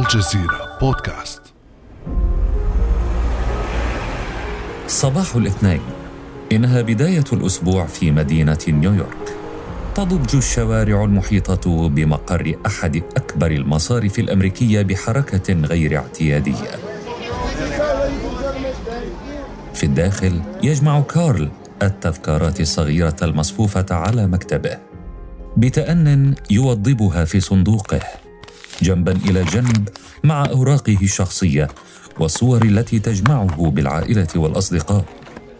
الجزيرة بودكاست. صباح الاثنين. إنها بداية الأسبوع في مدينة نيويورك. تضج الشوارع المحيطة بمقر أحد أكبر المصارف الأمريكية بحركة غير اعتيادية. في الداخل يجمع كارل التذكارات الصغيرة المصفوفة على مكتبه. بتأن يوضبها في صندوقه. جنبا إلى جنب مع أوراقه الشخصية والصور التي تجمعه بالعائلة والأصدقاء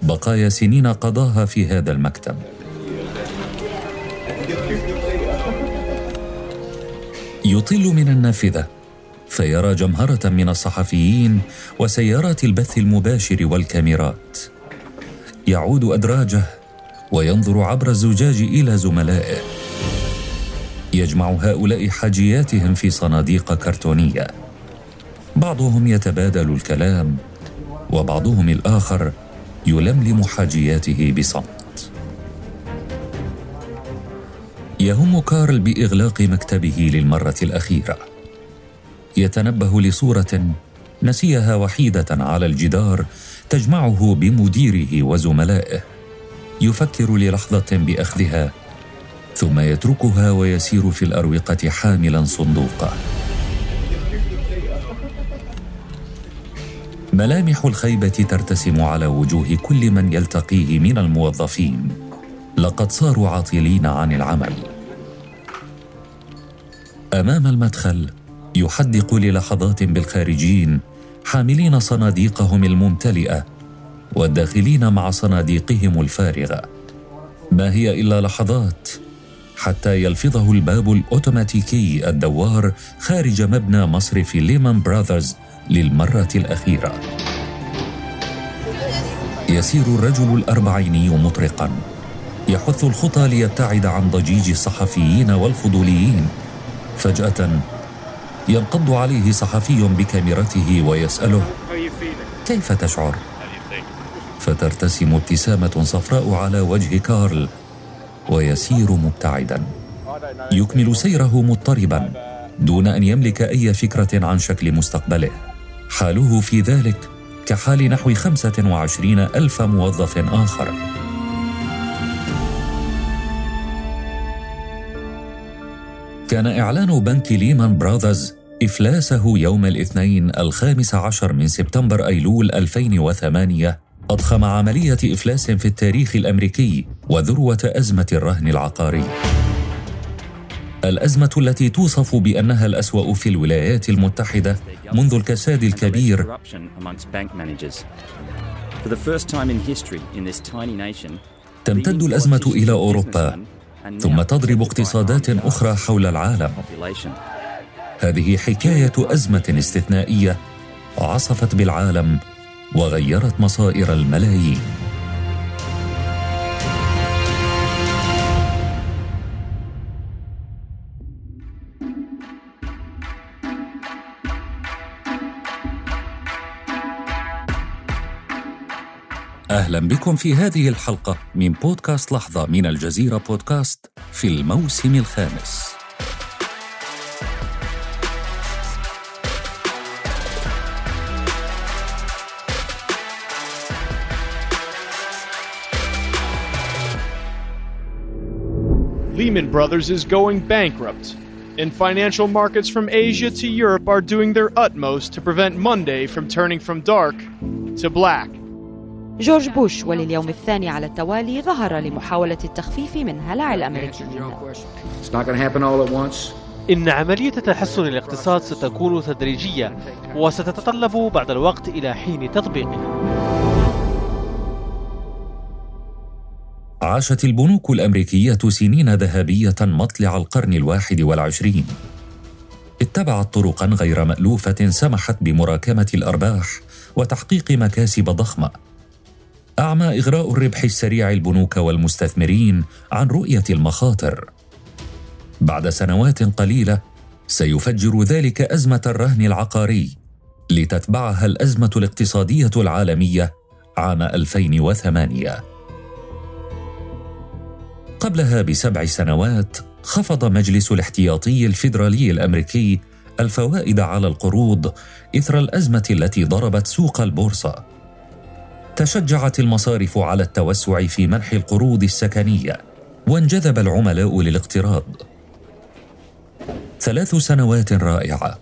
بقايا سنين قضاها في هذا المكتب. يطل من النافذة فيرى جمهرة من الصحفيين وسيارات البث المباشر والكاميرات. يعود أدراجه وينظر عبر الزجاج إلى زملائه. يجمع هؤلاء حاجياتهم في صناديق كرتونية. بعضهم يتبادل الكلام وبعضهم الآخر يلملم حاجياته بصمت. يهم كارل بإغلاق مكتبه للمرة الأخيرة. يتنبه لصورة نسيها وحيدة على الجدار تجمعه بمديره وزملائه. يفكر للحظة بأخذها ثم يتركها ويسير في الأروقة حاملا صندوقه ملامح الخيبة ترتسم على وجوه كل من يلتقيه من الموظفين. لقد صاروا عاطلين عن العمل. أمام المدخل يحدق للحظات بالخارجين حاملين صناديقهم الممتلئة والداخلين مع صناديقهم الفارغة. ما هي إلا لحظات حتى يلفظه الباب الأوتوماتيكي الدوار خارج مبنى مصرف ليمان براذرز للمرة الأخيرة. يسير الرجل الأربعيني مطرقا. يحث الخطى ليبتعد عن ضجيج الصحفيين والفضوليين. فجأة ينقض عليه صحفي بكاميرته ويسأله كيف تشعر؟ فترتسم ابتسامة صفراء على وجه كارل. ويسير مبتعدا. يكمل سيره مضطربا دون أن يملك أي فكرة عن شكل مستقبله. حاله في ذلك كحال نحو خمسة وعشرين ألف موظف آخر. كان إعلان بنك ليمان براذرز إفلاسه يوم الاثنين الخامس عشر من سبتمبر أيلول 2008 أضخم عملية إفلاس في التاريخ الأمريكي وذروة أزمة الرهن العقاري. الأزمة التي توصف بأنها الأسوأ في الولايات المتحدة منذ الكساد الكبير. تمتد الأزمة إلى أوروبا ثم تضرب اقتصادات أخرى حول العالم. هذه حكاية أزمة استثنائية عصفت بالعالم وغيرت مصائر الملايين. أهلا بكم في هذه الحلقة من بودكاست لحظة من الجزيرة بودكاست في الموسم الخامس. Lehman Brothers is going bankrupt, and financial markets from Asia to Europe are doing their utmost to prevent Monday from turning from dark to black. جورج بوش ولليوم الثاني على التوالي ظهر لمحاولة التخفيف من هلع الأمريكيين إن عملية تحسن الاقتصاد ستكون تدريجية وستتطلب بعض الوقت إلى حين تطبيقها عاشت البنوك الأمريكية سنين ذهبية مطلع القرن الواحد والعشرين. اتبعت طرقا غير مألوفة سمحت بمراكمة الأرباح وتحقيق مكاسب ضخمة. أعمى إغراء الربح السريع البنوك والمستثمرين عن رؤية المخاطر. بعد سنوات قليلة سيفجر ذلك أزمة الرهن العقاري لتتبعها الأزمة الاقتصادية العالمية عام 2008 قبلها بسبع سنوات خفض مجلس الاحتياطي الفيدرالي الأمريكي الفوائد على القروض إثر الأزمة التي ضربت سوق البورصة. تشجعت المصارف على التوسع في منح القروض السكنية وانجذب العملاء للاقتراض. ثلاث سنوات رائعة.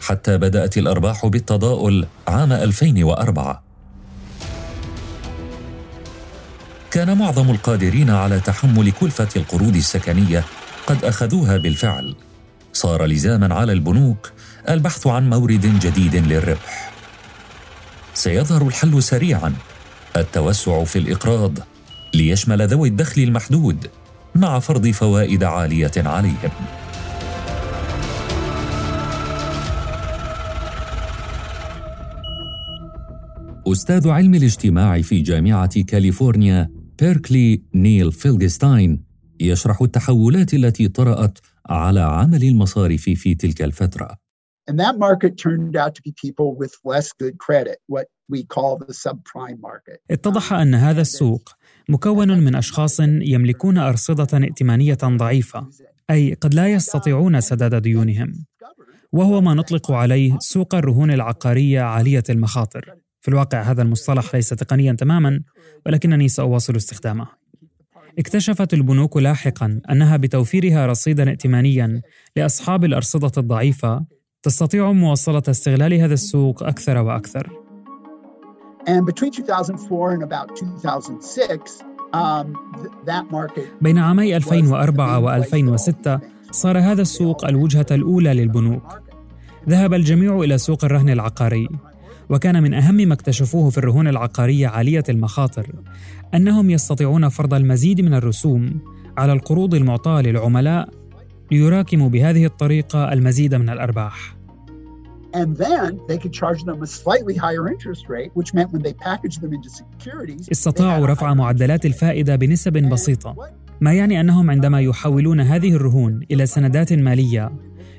حتى بدأت الأرباح بالتضاؤل عام 2004 كان معظم القادرين على تحمل كلفة القروض السكنية قد أخذوها بالفعل. صار لزاما على البنوك البحث عن مورد جديد للربح. سيظهر الحل سريعا. التوسع في الإقراض ليشمل ذوي الدخل المحدود مع فرض فوائد عالية عليهم. أستاذ علم الاجتماع في جامعة كاليفورنيا بيركلي نيل فيلغستاين يشرح التحولات التي طرأت على عمل المصارف في تلك الفترة. And that market turned out to be people with less good credit, what we call the subprime market. اتضح أن هذا السوق مكون من أشخاص يملكون أرصدة ائتمانية ضعيفة، أي قد لا يستطيعون سداد ديونهم. وهو ما نطلق عليه سوق الرهون العقارية عالية المخاطر. في الواقع هذا المصطلح ليس تقنيا تماما ولكنني سأواصل استخدامه. اكتشفت البنوك لاحقا أنها بتوفيرها رصيدا ائتمانيا لأصحاب الأرصدة الضعيفة تستطيع مواصلة استغلال هذا السوق أكثر وأكثر. Um, بين عامي 2004 و2006 صار هذا السوق الوجهة الأولى للبنوك. ذهب الجميع إلى سوق الرهن العقاري وكان من أهم ما اكتشفوه في الرهون العقارية عالية المخاطر أنهم يستطيعون فرض المزيد من الرسوم على القروض المعطاة للعملاء ليراكموا بهذه الطريقة المزيد من الأرباح. And then they could charge them a slightly higher interest rate, which meant when they packaged them into securities. استطاعوا رفع معدلات الفائدة بنسب بسيطة، ما يعني أنهم عندما يحولون هذه الرهون إلى سندات مالية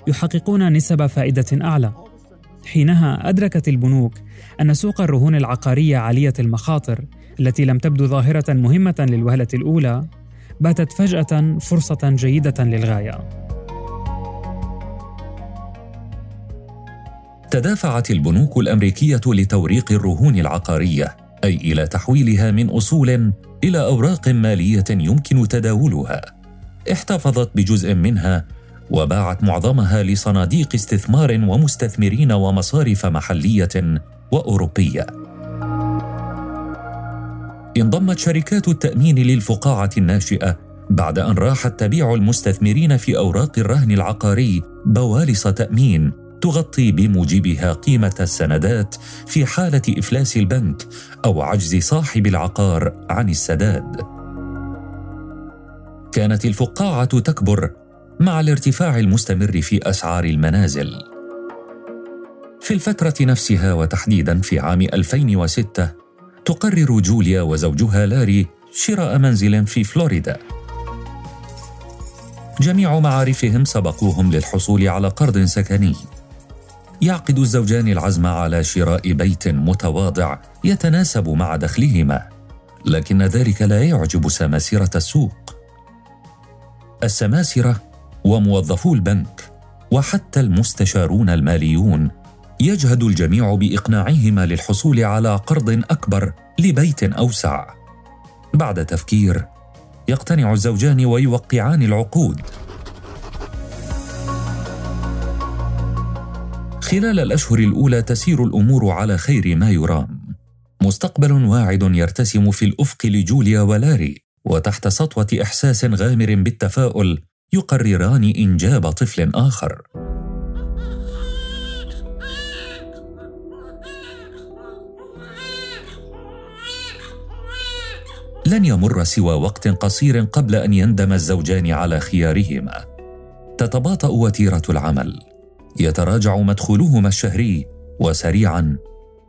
يحققون نسب فائدة أعلى. حينها أدركت البنوك أن سوق الرهون العقارية عالية المخاطر التي لم تبدو ظاهرة مهمة للوهلة الأولى باتت فجأة فرصة جيدة للغاية. تدافعت البنوك الأمريكية لتوريق الرهون العقارية أي إلى تحويلها من أصول إلى أوراق مالية يمكن تداولها. احتفظت بجزء منها وباعت معظمها لصناديق استثمار ومستثمرين ومصارف محلية وأوروبية. انضمت شركات التأمين للفقاعة الناشئة بعد أن راحت تبيع المستثمرين في أوراق الرهن العقاري بوالص تأمين تغطي بموجبها قيمة السندات في حالة إفلاس البنك أو عجز صاحب العقار عن السداد. كانت الفقاعة تكبر مع الارتفاع المستمر في أسعار المنازل. في الفترة نفسها وتحديدا في عام 2006 تقرر جوليا وزوجها لاري شراء منزل في فلوريدا. جميع معارفهم سبقوهم للحصول على قرض سكني. يعقد الزوجان العزم على شراء بيت متواضع يتناسب مع دخلهما، لكن ذلك لا يعجب سماسرة السوق. السماسرة وموظفو البنك وحتى المستشارون الماليون يجهد الجميع بإقناعهما للحصول على قرض أكبر لبيت أوسع. بعد تفكير يقتنع الزوجان ويوقعان العقود. خلال الأشهر الأولى تسير الأمور على خير ما يرام. مستقبل واعد يرتسم في الأفق لجوليا ولاري وتحت سطوة إحساس غامر بالتفاؤل يقرران إنجاب طفل آخر. لن يمر سوى وقت قصير قبل أن يندم الزوجان على خيارهما. تتباطأ وتيرة العمل. يتراجع مدخولهما الشهري وسريعا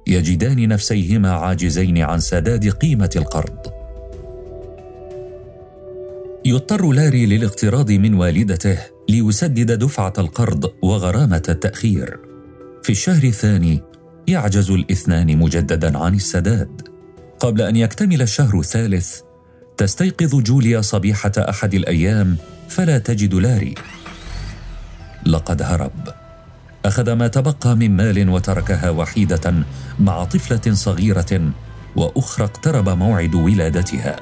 يجدان نفسيهما عاجزين عن سداد قيمة القرض. يضطر لاري للاقتراض من والدته ليسدد دفعة القرض وغرامة التأخير. في الشهر الثاني يعجز الاثنان مجددا عن السداد. قبل أن يكتمل الشهر الثالث تستيقظ جوليا صبيحة أحد الأيام فلا تجد لاري. لقد هرب. أخذ ما تبقى من مال وتركها وحيدة مع طفلة صغيرة وأخرى اقترب موعد ولادتها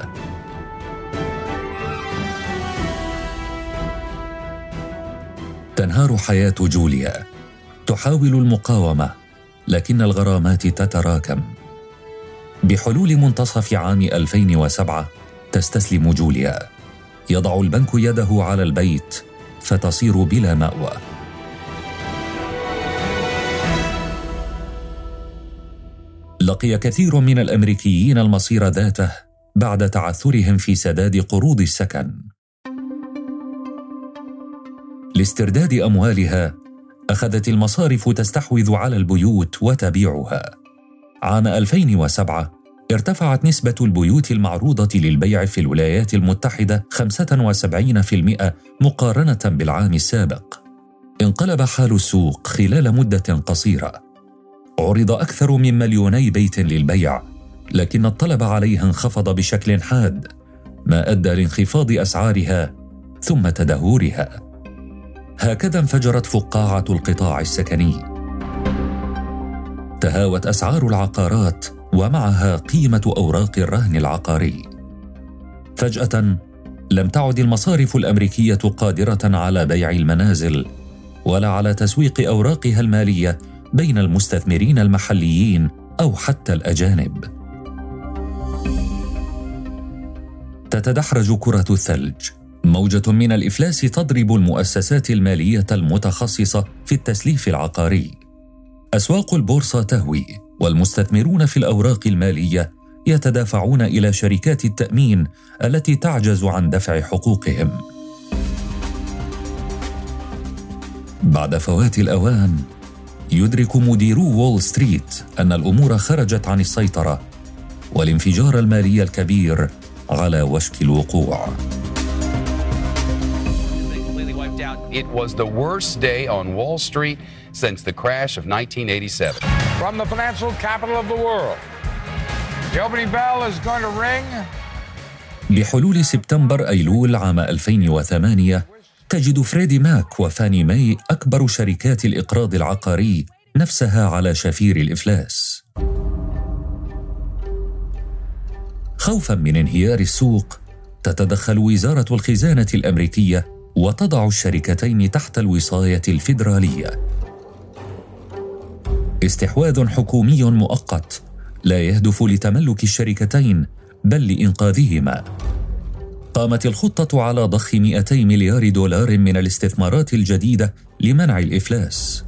تنهار حياة جوليا. تحاول المقاومة لكن الغرامات تتراكم. بحلول منتصف عام 2007 تستسلم جوليا. يضع البنك يده على البيت فتصير بلا مأوى. لقي كثير من الأمريكيين المصير ذاته بعد تعثرهم في سداد قروض السكن. لاسترداد أموالها أخذت المصارف تستحوذ على البيوت وتبيعها عام 2007 ارتفعت نسبة البيوت المعروضة للبيع في الولايات المتحدة 75% مقارنة بالعام السابق. انقلب حال السوق خلال مدة قصيرة. عرض أكثر من مليوني بيت للبيع، لكن الطلب عليها انخفض بشكل حاد، ما أدى لانخفاض أسعارها ثم تدهورها. هكذا انفجرت فقاعة القطاع السكني. تهاوت أسعار العقارات ومعها قيمة أوراق الرهن العقاري. فجأة لم تعد المصارف الأمريكية قادرة على بيع المنازل ولا على تسويق أوراقها المالية بين المستثمرين المحليين أو حتى الأجانب. تتدحرج كرة الثلج. موجة من الإفلاس تضرب المؤسسات المالية المتخصصة في التسليف العقاري. أسواق البورصة تهوي والمستثمرون في الأوراق المالية يتدافعون إلى شركات التأمين التي تعجز عن دفع حقوقهم. بعد فوات الأوان يدرك مديرو وول ستريت أن الأمور خرجت عن السيطرة والانفجار المالي الكبير على وشك الوقوع. It was the worst day on Wall Street since the crash of 1987. From the financial capital of the world, the opening bell is going to ring. بحلول سبتمبر أيلول عام 2008 تجد فريدي ماك وفاني ماي أكبر شركات الإقراض العقاري نفسها على شفير الإفلاس. خوفا من انهيار السوق تتدخل وزارة الخزانة الأمريكية وتضع الشركتين تحت الوصاية الفيدرالية. استحواذ حكومي مؤقت لا يهدف لتملك الشركتين بل لإنقاذهما. قامت الخطة على ضخ 200 مليار دولار من الاستثمارات الجديدة لمنع الإفلاس.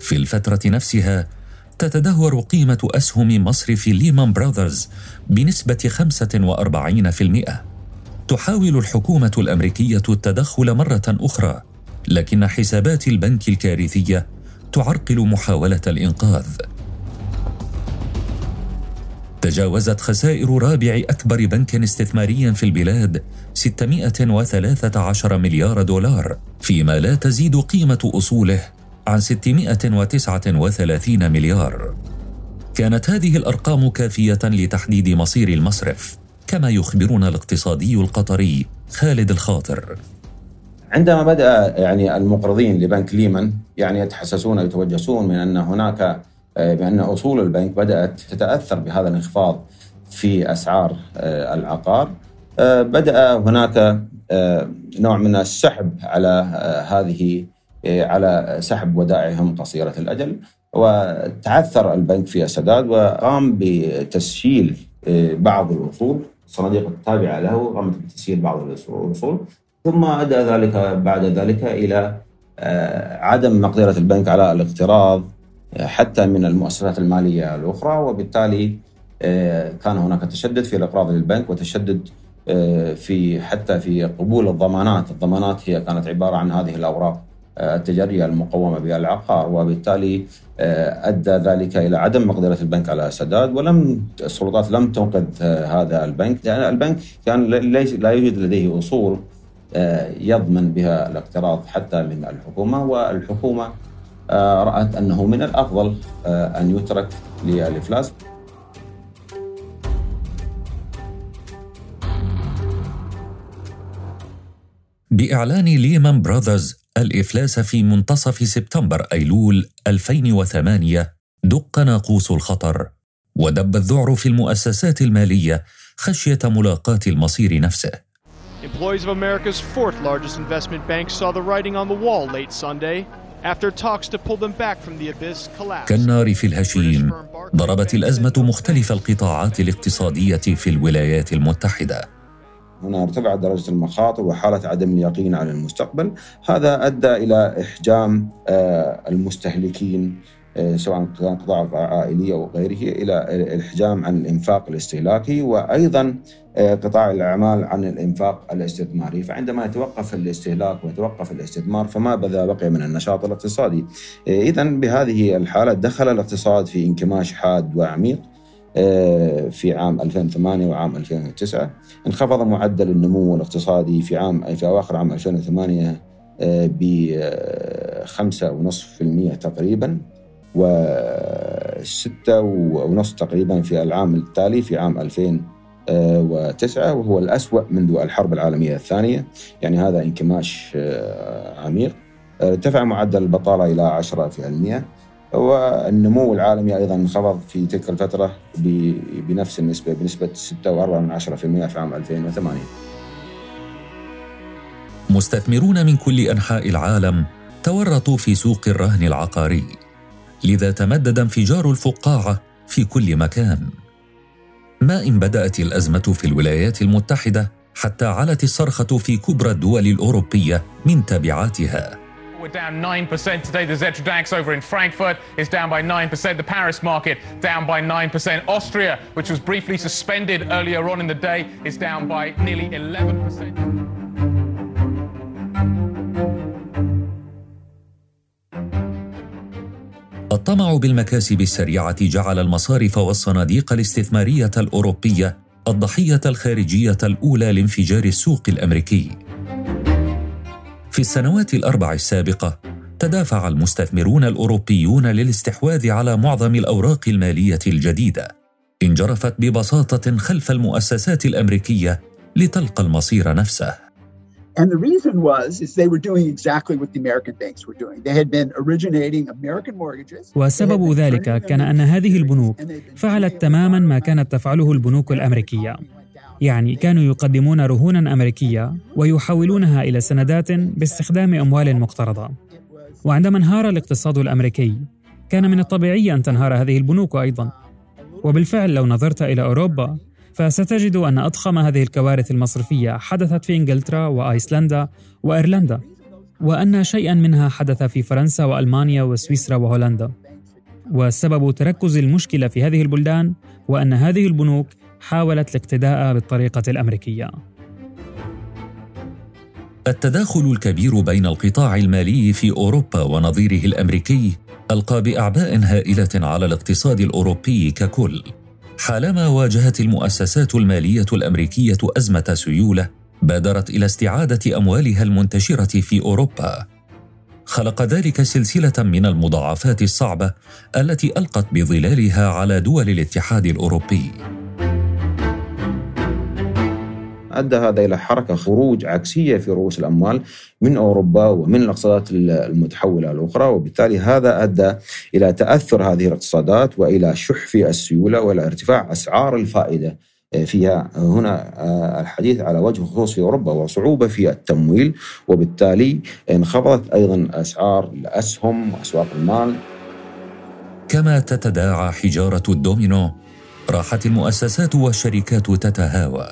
في الفترة نفسها تتدهور قيمة أسهم مصرف ليمان براذرز بنسبة 45%. تحاول الحكومة الأمريكية التدخل مرة أخرى، لكن حسابات البنك الكارثية تعرقل محاولة الإنقاذ. تجاوزت خسائر رابع أكبر بنك استثماري في البلاد 613 مليار دولار فيما لا تزيد قيمة أصوله عن 639 مليار. كانت هذه الأرقام كافية لتحديد مصير المصرف كما يخبرنا الاقتصادي القطري خالد الخاطر. عندما بدأ يعني المقرضين لبنك ليمان يعني يتحسسون يتوجسون من أن هناك بأن أصول البنك بدأت تتأثر بهذا الانخفاض في أسعار العقار بدأ هناك نوع من السحب على هذه على سحب ودائعهم قصيرة الأجل وتعثر البنك في السداد وقام بتسجيل بعض الأصول الصناديق التابعة له قامت بتسجيل بعض الأصول ثم أدى ذلك بعد ذلك إلى عدم مقدرة البنك على الاقتراض حتى من المؤسسات المالية الأخرى. وبالتالي كان هناك تشدد في الإقراض للبنك وتشدد في حتى في قبول الضمانات. الضمانات هي كانت عبارة عن هذه الأوراق. التجارية المقومة بالعقار وبالتالي أدى ذلك إلى عدم مقدرة البنك على السداد ولم السلطات لم تنقذ هذا البنك لأن يعني البنك كان ليس لا يوجد لديه أصول يضمن بها الاقتراض حتى من الحكومة والحكومة رأت أنه من الأفضل أن يترك للإفلاس. بإعلان ليمان براذرز الإفلاس في منتصف سبتمبر أيلول 2008 دق ناقوس الخطر ودب الذعر في المؤسسات المالية خشية ملاقاة المصير نفسه Employees of America's fourth largest investment bank saw the writing on the wall late Sunday after talks to pull them back from the abyss collapsed. كالنار في الهشيم ضربت الأزمة مختلف القطاعات الاقتصادية في الولايات المتحدة هنا ارتفعت درجة المخاطر وحالة عدم اليقين على المستقبل. هذا أدى إلى إحجام آه، المستهلكين آه، سواء كان قطاع عائلي أو غيره إلى الإحجام عن الإنفاق الاستهلاكي وأيضا آه، قطاع الأعمال عن الإنفاق الاستثماري. فعندما يتوقف الاستهلاك ويتوقف الاستثمار فما بذا بقي من النشاط الاقتصادي. إذا بهذه الحالة دخل الاقتصاد في انكماش حاد وعميق. في عام 2008 وعام 2009 انخفض معدل النمو الاقتصادي في عام في أواخر عام 2008 ب 5.5% تقريبا وستة ونص تقريبا في العام التالي في عام 2009 وهو الأسوأ منذ الحرب العالمية الثانية. يعني هذا انكماش عميق. ارتفع معدل البطالة إلى 10% والنمو العالمي أيضا انخفض في تلك الفترة بنفس النسبة بنسبة 6.4% في عام 2008 مستثمرون من كل أنحاء العالم تورطوا في سوق الرهن العقاري لذا تمدد انفجار الفقاعة في كل مكان. ما إن بدأت الأزمة في الولايات المتحدة حتى علت الصرخة في كبرى الدول الأوروبية من تبعاتها. We're down 9% today. The Xetra DAX over in Frankfurt is down by 9%. The Paris market down by 9%. Austria, which was briefly suspended earlier on in the day, is down by nearly 11%. الطمع بالمكاسب السريعه جعل المصارف والصناديق الاستثماريه الاوروبيه الضحيه الخارجيه الاولى لانفجار السوق الامريكي في السنوات الأربع السابقة تدافع المستثمرون الأوروبيون للاستحواذ على معظم الأوراق المالية الجديدة انجرفت ببساطة خلف المؤسسات الأمريكية لتلقى المصير نفسه And the reason was is they were doing exactly what the American banks were doing. They had been originating American mortgages. وسبب ذلك كان أن هذه البنوك فعلت تماما ما كانت تفعله البنوك الأمريكية. يعني كانوا يقدمون رهونا أمريكية ويحولونها إلى سندات باستخدام أموال مقترضة. وعندما انهار الاقتصاد الأمريكي كان من الطبيعي أن تنهار هذه البنوك أيضا. وبالفعل لو نظرت إلى أوروبا فستجد أن أضخم هذه الكوارث المصرفية حدثت في إنجلترا وأيسلندا وإيرلندا وأن شيئا منها حدث في فرنسا وألمانيا وسويسرا وهولندا وسبب تركز المشكلة في هذه البلدان هو أن هذه البنوك حاولت الاقتداء بالطريقة الأمريكية. التداخل الكبير بين القطاع المالي في أوروبا ونظيره الأمريكي ألقى بأعباء هائلة على الاقتصاد الأوروبي ككل. حالما واجهت المؤسسات المالية الأمريكية أزمة سيولة بادرت إلى استعادة أموالها المنتشرة في أوروبا. خلق ذلك سلسلة من المضاعفات الصعبة التي ألقت بظلالها على دول الاتحاد الأوروبي. أدى هذا إلى حركة خروج عكسية في رؤوس الأموال من أوروبا ومن الأقتصادات المتحولة الأخرى وبالتالي هذا أدى إلى تأثر هذه الاقتصادات وإلى شح في السيولة وإلى ارتفاع أسعار الفائدة فيها. هنا الحديث على وجه الخصوص في أوروبا وصعوبة في التمويل وبالتالي انخفضت أيضا أسعار الأسهم وأسواق المال. كما تتداعى حجارة الدومينو راحت المؤسسات والشركات تتهاوى.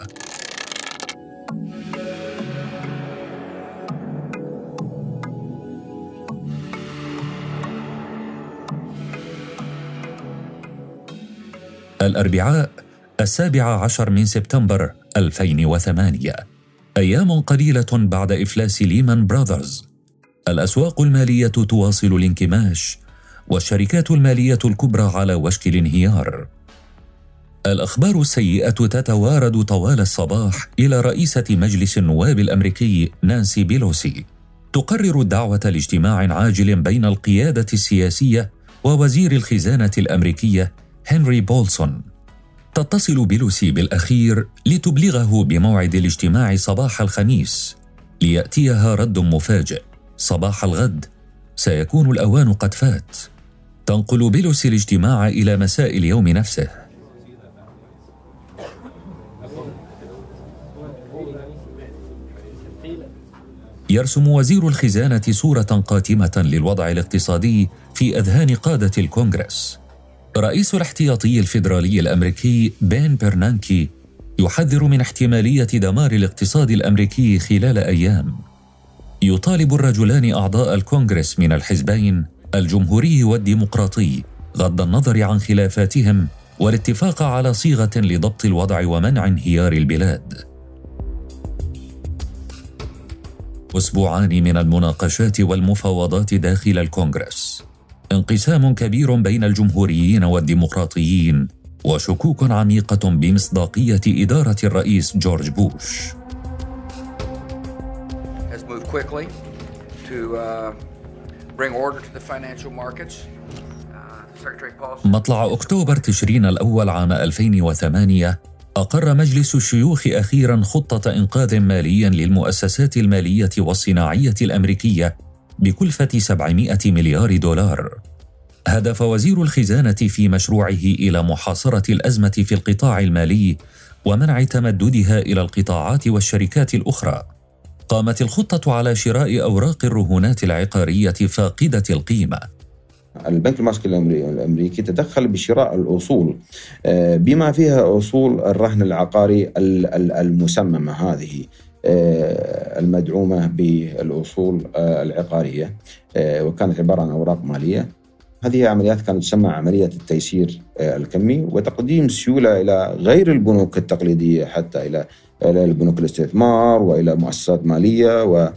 الأربعاء السابع عشر من سبتمبر 2008 أيام قليلة بعد إفلاس ليمان براذرز. الأسواق المالية تواصل الانكماش والشركات المالية الكبرى على وشك الانهيار. الأخبار السيئة تتوارد طوال الصباح إلى رئيسة مجلس النواب الأمريكي نانسي بيلوسي. تقرر الدعوة لاجتماع عاجل بين القيادة السياسية ووزير الخزانة الأمريكية هنري بولسون. تتصل بيلوسي بالأخير لتبلغه بموعد الاجتماع صباح الخميس ليأتيها رد مفاجئ. صباح الغد سيكون الأوان قد فات. تنقل بيلوسي الاجتماع إلى مساء اليوم نفسه. يرسم وزير الخزانة صورة قاتمة للوضع الاقتصادي في أذهان قادة الكونغرس. رئيس الاحتياطي الفيدرالي الأمريكي بين برنانكي يحذر من احتمالية دمار الاقتصاد الأمريكي خلال أيام. يطالب الرجلان أعضاء الكونغرس من الحزبين الجمهوري والديمقراطي غض النظر عن خلافاتهم والاتفاق على صيغة لضبط الوضع ومنع انهيار البلاد. أسبوعان من المناقشات والمفاوضات داخل الكونغرس. انقسام كبير بين الجمهوريين والديمقراطيين وشكوك عميقة بمصداقية إدارة الرئيس جورج بوش. مطلع أكتوبر تشرين الأول عام 2008 أقر مجلس الشيوخ أخيرا خطة إنقاذ مالي للمؤسسات المالية والصناعية الأمريكية بكلفة 700 مليار دولار. هدف وزير الخزانة في مشروعه إلى محاصرة الأزمة في القطاع المالي ومنع تمددها إلى القطاعات والشركات الأخرى. قامت الخطة على شراء أوراق الرهونات العقارية فاقدة القيمة البنك المركزي الأمريكي تدخل بشراء الأصول آه، بما فيها أصول الرهن العقاري المسممة هذه آه، المدعومة بالأصول آه، العقاريه وكانت عبارة عن أوراق مالية. هذه عمليات كانت تسمى عملية التيسير الكمي وتقديم سيولة إلى غير البنوك التقليدية حتى إلى البنوك الاستثمار وإلى مؤسسات مالية و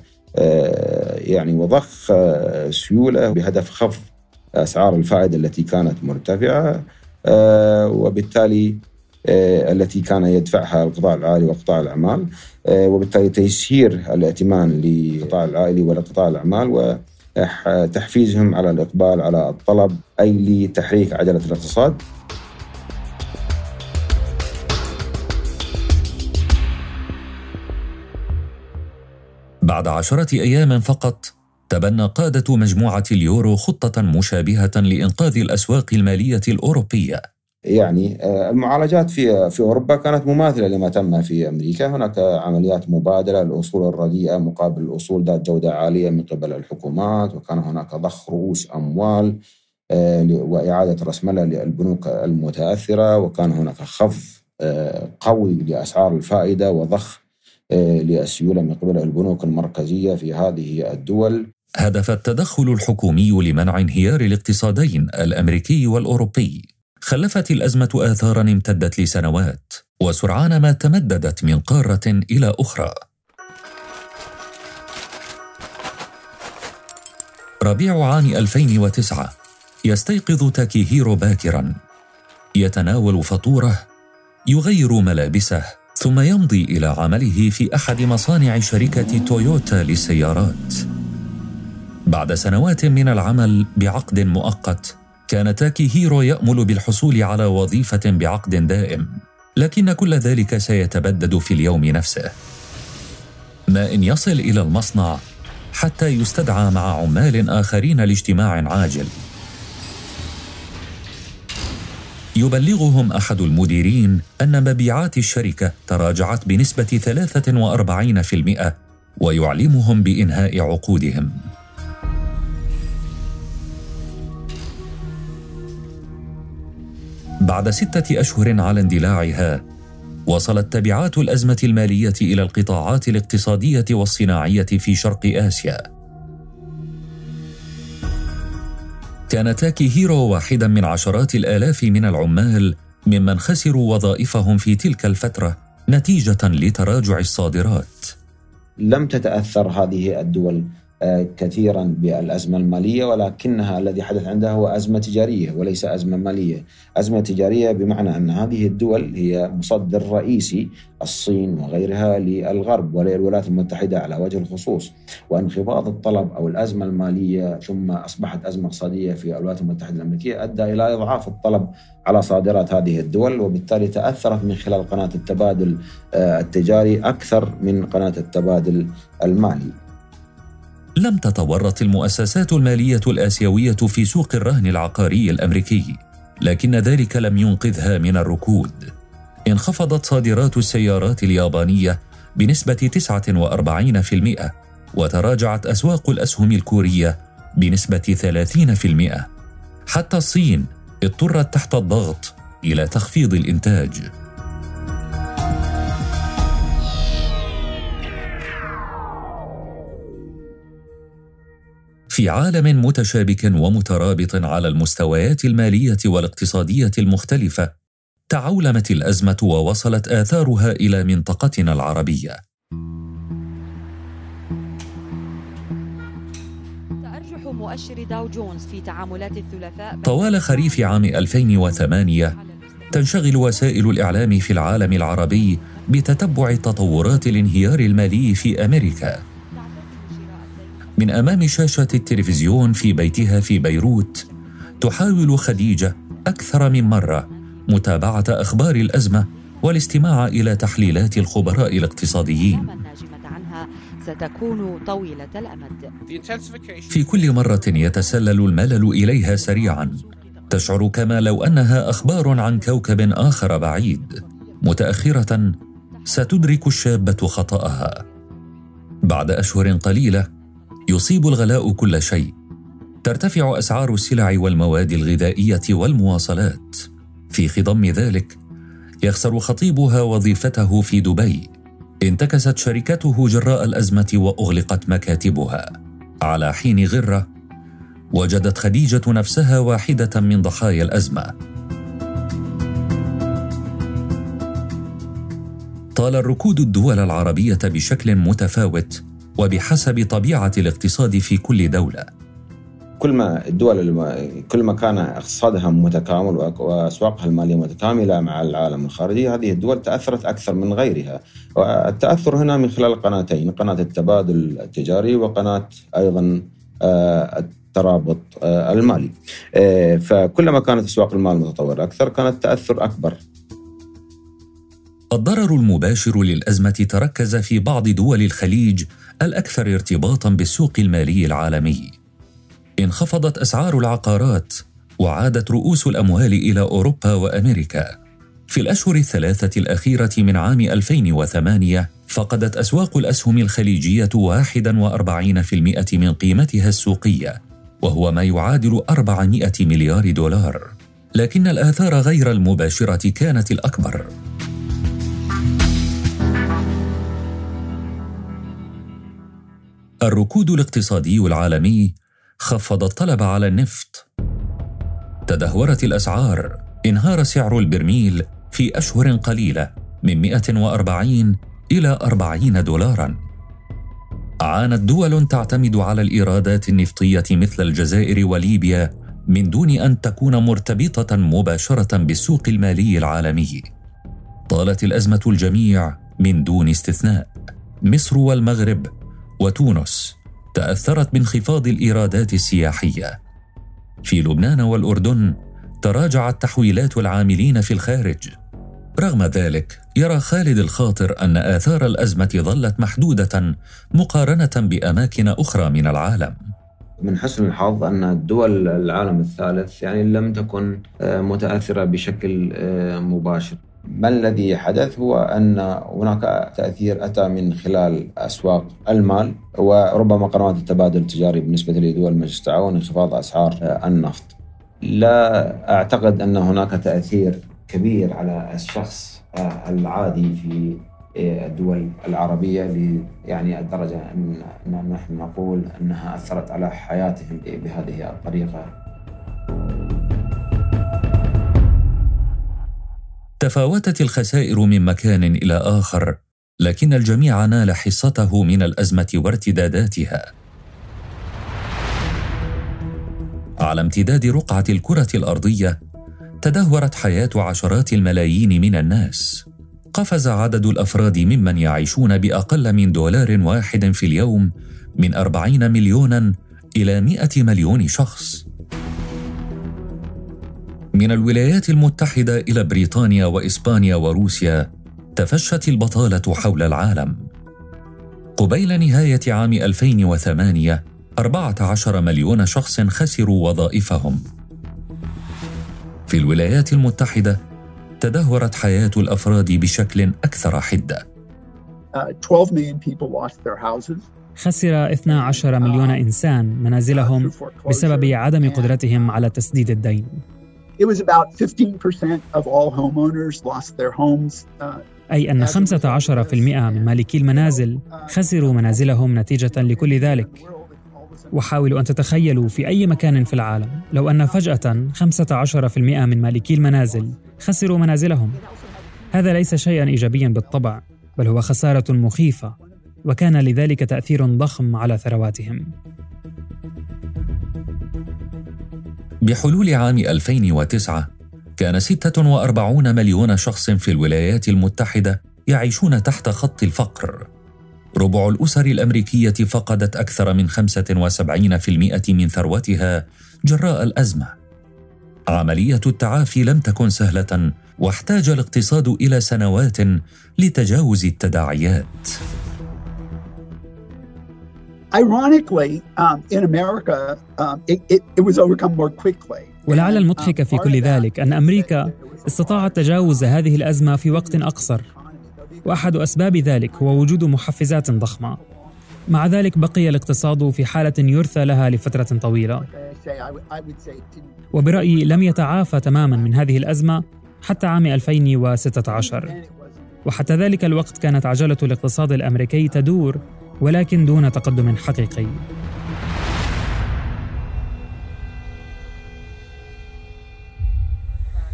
يعني وضخ سيولة بهدف خفض أسعار الفائدة التي كانت مرتفعة آه، وبالتالي آه، التي كان يدفعها القطاع العالي وقطاع الأعمال آه، وبالتالي تيسير الائتمان للقطاع العائلي ولقطاع الأعمال وتحفيزهم على الإقبال على الطلب أي لتحريك عجلة الاقتصاد. بعد عشرة أيام فقط تبنى قادة مجموعة اليورو خطة مشابهة لإنقاذ الأسواق المالية الأوروبية يعني آه، المعالجات في في أوروبا كانت مماثلة لما تم في أمريكا، هناك عمليات مبادلة الأصول الرديئة مقابل الأصول ذات جودة عالية من قبل الحكومات، وكان هناك ضخ رؤوس أموال آه، وإعادة رسمله للبنوك المتأثرة، وكان هناك خفض آه، قوي لأسعار الفائدة وضخ للسيولة من قبل البنوك المركزية في هذه الدول. هدف التدخل الحكومي لمنع انهيار الاقتصادين الأمريكي والأوروبي. خلفت الأزمة آثارا امتدت لسنوات وسرعان ما تمددت من قارة إلى أخرى. ربيع عام 2009 يستيقظ تاكيهيرو باكرا. يتناول فطوره يغير ملابسه ثم يمضي إلى عمله في أحد مصانع شركة تويوتا للسيارات. بعد سنوات من العمل بعقد مؤقت كان تاكي هيرو يأمل بالحصول على وظيفة بعقد دائم لكن كل ذلك سيتبدد في اليوم نفسه. ما إن يصل إلى المصنع حتى يستدعى مع عمال آخرين لاجتماع عاجل. يبلغهم أحد المديرين أن مبيعات الشركة تراجعت بنسبة 43% ويعلمهم بإنهاء عقودهم. بعد ستة أشهر على اندلاعها وصلت تبعات الأزمة المالية إلى القطاعات الاقتصادية والصناعية في شرق آسيا. كان تاكي هيرو واحدا من عشرات الآلاف من العمال ممن خسروا وظائفهم في تلك الفترة نتيجة لتراجع الصادرات. لم تتأثر هذه الدول كثيرا بالأزمة المالية ولكنها الذي حدث عندها هو أزمة تجارية وليس أزمة مالية، أزمة تجارية بمعنى أن هذه الدول هي مصدر رئيسي الصين وغيرها للغرب وللولايات المتحدة على وجه الخصوص، وانخفاض الطلب أو الأزمة المالية ثم أصبحت أزمة اقتصادية في الولايات المتحدة الأمريكية أدى إلى إضعاف الطلب على صادرات هذه الدول وبالتالي تأثرت من خلال قناة التبادل آه، التجاري أكثر من قناة التبادل المالي. لم تتورط المؤسسات المالية الآسيوية في سوق الرهن العقاري الأمريكي لكن ذلك لم ينقذها من الركود. انخفضت صادرات السيارات اليابانية بنسبة 49% وتراجعت أسواق الأسهم الكورية بنسبة 30% حتى الصين اضطرت تحت الضغط إلى تخفيض الإنتاج. في عالم متشابك ومترابط على المستويات المالية والاقتصادية المختلفة تعولمت الأزمة ووصلت آثارها إلى منطقتنا العربية. تأرجح مؤشر داو جونز في تعاملات الثلاثاء طوال خريف عام 2008 تنشغل وسائل الإعلام في العالم العربي بتتبع تطورات الانهيار المالي في أمريكا. من أمام شاشة التلفزيون في بيتها في بيروت تحاول خديجة أكثر من مرة متابعة أخبار الأزمة والاستماع إلى تحليلات الخبراء الاقتصاديين. ستكون طويلة الأمد. في كل مرة يتسلل الملل إليها سريعا تشعر كما لو أنها أخبار عن كوكب آخر بعيد. متأخرة ستدرك الشابة خطأها. بعد أشهر قليلة يصيب الغلاء كل شيء. ترتفع أسعار السلع والمواد الغذائية والمواصلات. في خضم ذلك يخسر خطيبها وظيفته في دبي. انتكست شركته جراء الأزمة وأغلقت مكاتبها. على حين غرة وجدت خديجة نفسها واحدة من ضحايا الأزمة. طال الركود الدول العربية بشكل متفاوت وبحسب طبيعة الاقتصاد في كل دولة. كل ما الدول كل ما كان اقتصادها متكامل وأسواقها المالية متكاملة مع العالم الخارجي هذه الدول تأثرت أكثر من غيرها. والتأثر هنا من خلال قناتين قناة التبادل التجاري وقناة أيضا آه، الترابط آه، المالي. آه، فكلما كانت أسواق المال متطورة أكثر كان التأثر أكبر. الضرر المباشر للأزمة تركز في بعض دول الخليج الأكثر ارتباطا بالسوق المالي العالمي. انخفضت أسعار العقارات وعادت رؤوس الأموال إلى أوروبا وأمريكا. في الأشهر الثلاثة الأخيرة من عام 2008 فقدت أسواق الأسهم الخليجية 41% من قيمتها السوقية وهو ما يعادل 400 مليار دولار. لكن الآثار غير المباشرة كانت الأكبر. الركود الاقتصادي العالمي خفض الطلب على النفط. تدهورت الأسعار. انهار سعر البرميل في أشهر قليلة من 140 إلى 40 دولارا. عانت دول تعتمد على الإيرادات النفطية مثل الجزائر وليبيا من دون أن تكون مرتبطة مباشرة بالسوق المالي العالمي. طالت الأزمة الجميع من دون استثناء. مصر والمغرب وتونس تأثرت بانخفاض الإيرادات السياحية. في لبنان والأردن تراجعت تحويلات العاملين في الخارج. رغم ذلك يرى خالد الخاطر أن آثار الأزمة ظلت محدودة مقارنة بأماكن أخرى من العالم. من حسن الحظ أن الدول العالم الثالث يعني لم تكن آه، متأثرة بشكل آه، مباشر. ما الذي حدث هو أن هناك تأثير أتى من خلال أسواق المال وربما قنوات التبادل التجاري بالنسبة لدول مجلس التعاون انخفاض أسعار النفط. لا أعتقد أن هناك تأثير كبير على الشخص العادي في الدول العربية يعني الدرجة أن نحن نقول أنها أثرت على حياتهم بهذه الطريقة. تفاوتت الخسائر من مكان إلى آخر لكن الجميع نال حصته من الأزمة وارتداداتها. على امتداد رقعة الكرة الأرضية تدهورت حياة عشرات الملايين من الناس. قفز عدد الأفراد ممن يعيشون بأقل من دولار واحد في اليوم من 40 مليونا إلى 100 مليون شخص. من الولايات المتحدة إلى بريطانيا وإسبانيا وروسيا تفشت البطالة حول العالم قبيل نهاية عام 2008 14 مليون شخص خسروا وظائفهم في الولايات المتحدة تدهورت حياة الأفراد بشكل أكثر حدة. Uh, 12 million people lost their houses. خسر 12 مليون إنسان منازلهم بسبب عدم قدرتهم على تسديد الدين. It was about 15% of all homeowners lost their homes. Uh, أي أن 15% من مالكي المنازل خسروا منازلهم نتيجة لكل ذلك. وحاولوا أن تتخيلوا في أي مكان في العالم لو أن فجأة 15% من مالكي المنازل خسروا منازلهم. هذا ليس شيئا إيجابيا بالطبع، بل هو خسارة مخيفة، وكان لذلك تأثير ضخم على ثرواتهم. بحلول عام 2009 كان 46 مليون شخص في الولايات المتحدة يعيشون تحت خط الفقر. ربع الأسر الأمريكية فقدت أكثر من 75% من ثروتها جراء الأزمة. عملية التعافي لم تكن سهلة واحتاج الاقتصاد إلى سنوات لتجاوز التداعيات. Ironically, um, in America, um, it, it, it was overcome more quickly. ولعل المضحك في كل ذلك أن أمريكا استطاعت تجاوز هذه الأزمة في وقت أقصر. وأحد أسباب ذلك هو وجود محفزات ضخمة. مع ذلك بقي الاقتصاد في حالة يرثى لها لفترة طويلة. وبرأيي لم يتعافى تماما من هذه الأزمة حتى عام 2016 وحتى ذلك الوقت كانت عجلة الاقتصاد الأمريكي تدور ولكن دون تقدم حقيقي.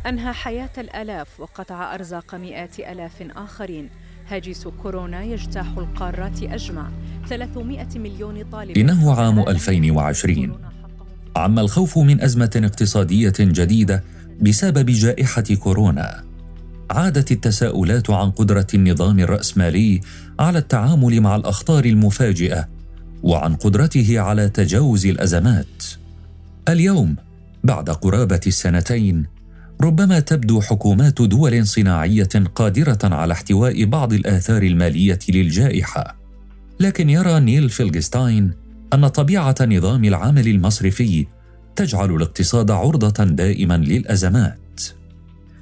أنهى حياة الآلاف وقطع أرزاق مئات آلاف آخرين. هاجس كورونا يجتاح القارات أجمع. 300 مليون طالب إنه عام 2020 عم الخوف من أزمة اقتصادية جديدة بسبب جائحة كورونا. عادت التساؤلات عن قدرة النظام الرأسمالي على التعامل مع الأخطار المفاجئة وعن قدرته على تجاوز الأزمات. اليوم بعد قرابة السنتين ربما تبدو حكومات دول صناعية قادرة على احتواء بعض الآثار المالية للجائحة. لكن يرى نيل فيلغستاين أن طبيعة نظام العمل المصرفي تجعل الاقتصاد عرضة دائما للأزمات.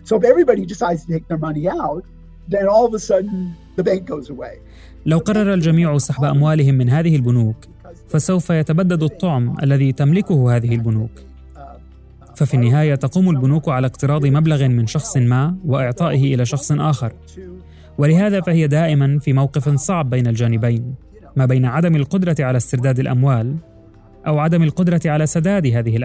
So if everybody decides to take their money out, then all of a sudden the bank goes away. لو قرر الجميع سحب أموالهم من هذه البنوك فسوف يتبدد الطعم الذي تملكه هذه البنوك. ففي النهاية تقوم البنوك على اقتراض مبلغ من شخص ما وإعطائه إلى شخص آخر. ولهذا فهي دائما في موقف صعب بين الجانبين ما بين عدم القدرة على استرداد الأموال أو عدم القدرة على سداد هذه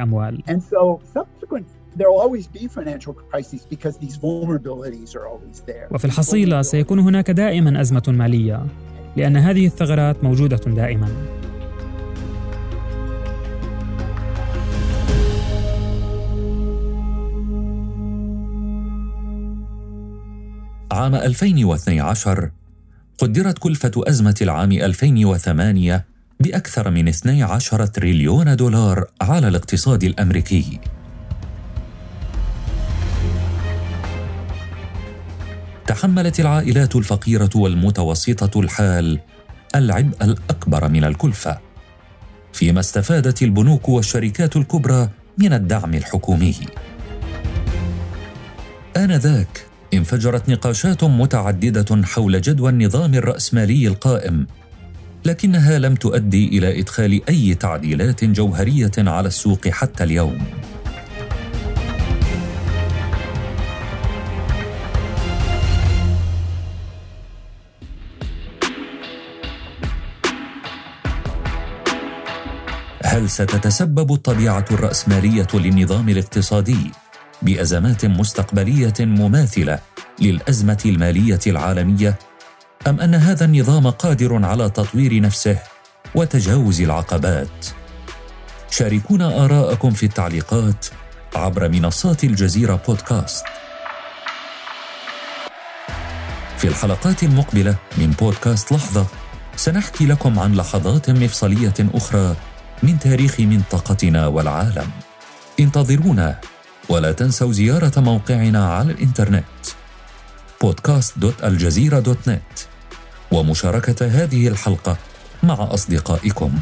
الاموال وفي الحصيلة سيكون هناك دائما أزمة مالية لأن هذه الثغرات موجودة دائما عام 2012 قدرت كلفة أزمة العام 2008 بأكثر من 12 تريليون دولار على الاقتصاد الأمريكي. تحملت العائلات الفقيرة والمتوسطة الحال العبء الأكبر من الكلفة، فيما استفادت البنوك والشركات الكبرى من الدعم الحكومي. آنذاك انفجرت نقاشات متعددة حول جدوى النظام الرأسمالي القائم لكنها لم تؤدي إلى إدخال أي تعديلات جوهرية على السوق حتى اليوم ستتسبب الطبيعة الرأسمالية للنظام الاقتصادي بأزمات مستقبلية مماثلة للأزمة المالية العالمية أم أن هذا النظام قادر على تطوير نفسه وتجاوز العقبات؟ شاركونا آراءكم في التعليقات عبر منصات الجزيرة بودكاست. في الحلقات المقبلة من بودكاست لحظة سنحكي لكم عن لحظات مفصلية أخرى من تاريخ منطقتنا والعالم. انتظرونا ولا تنسوا زيارة موقعنا على الإنترنت podcast.aljazeera.net ومشاركة هذه الحلقة مع أصدقائكم.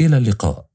إلى اللقاء.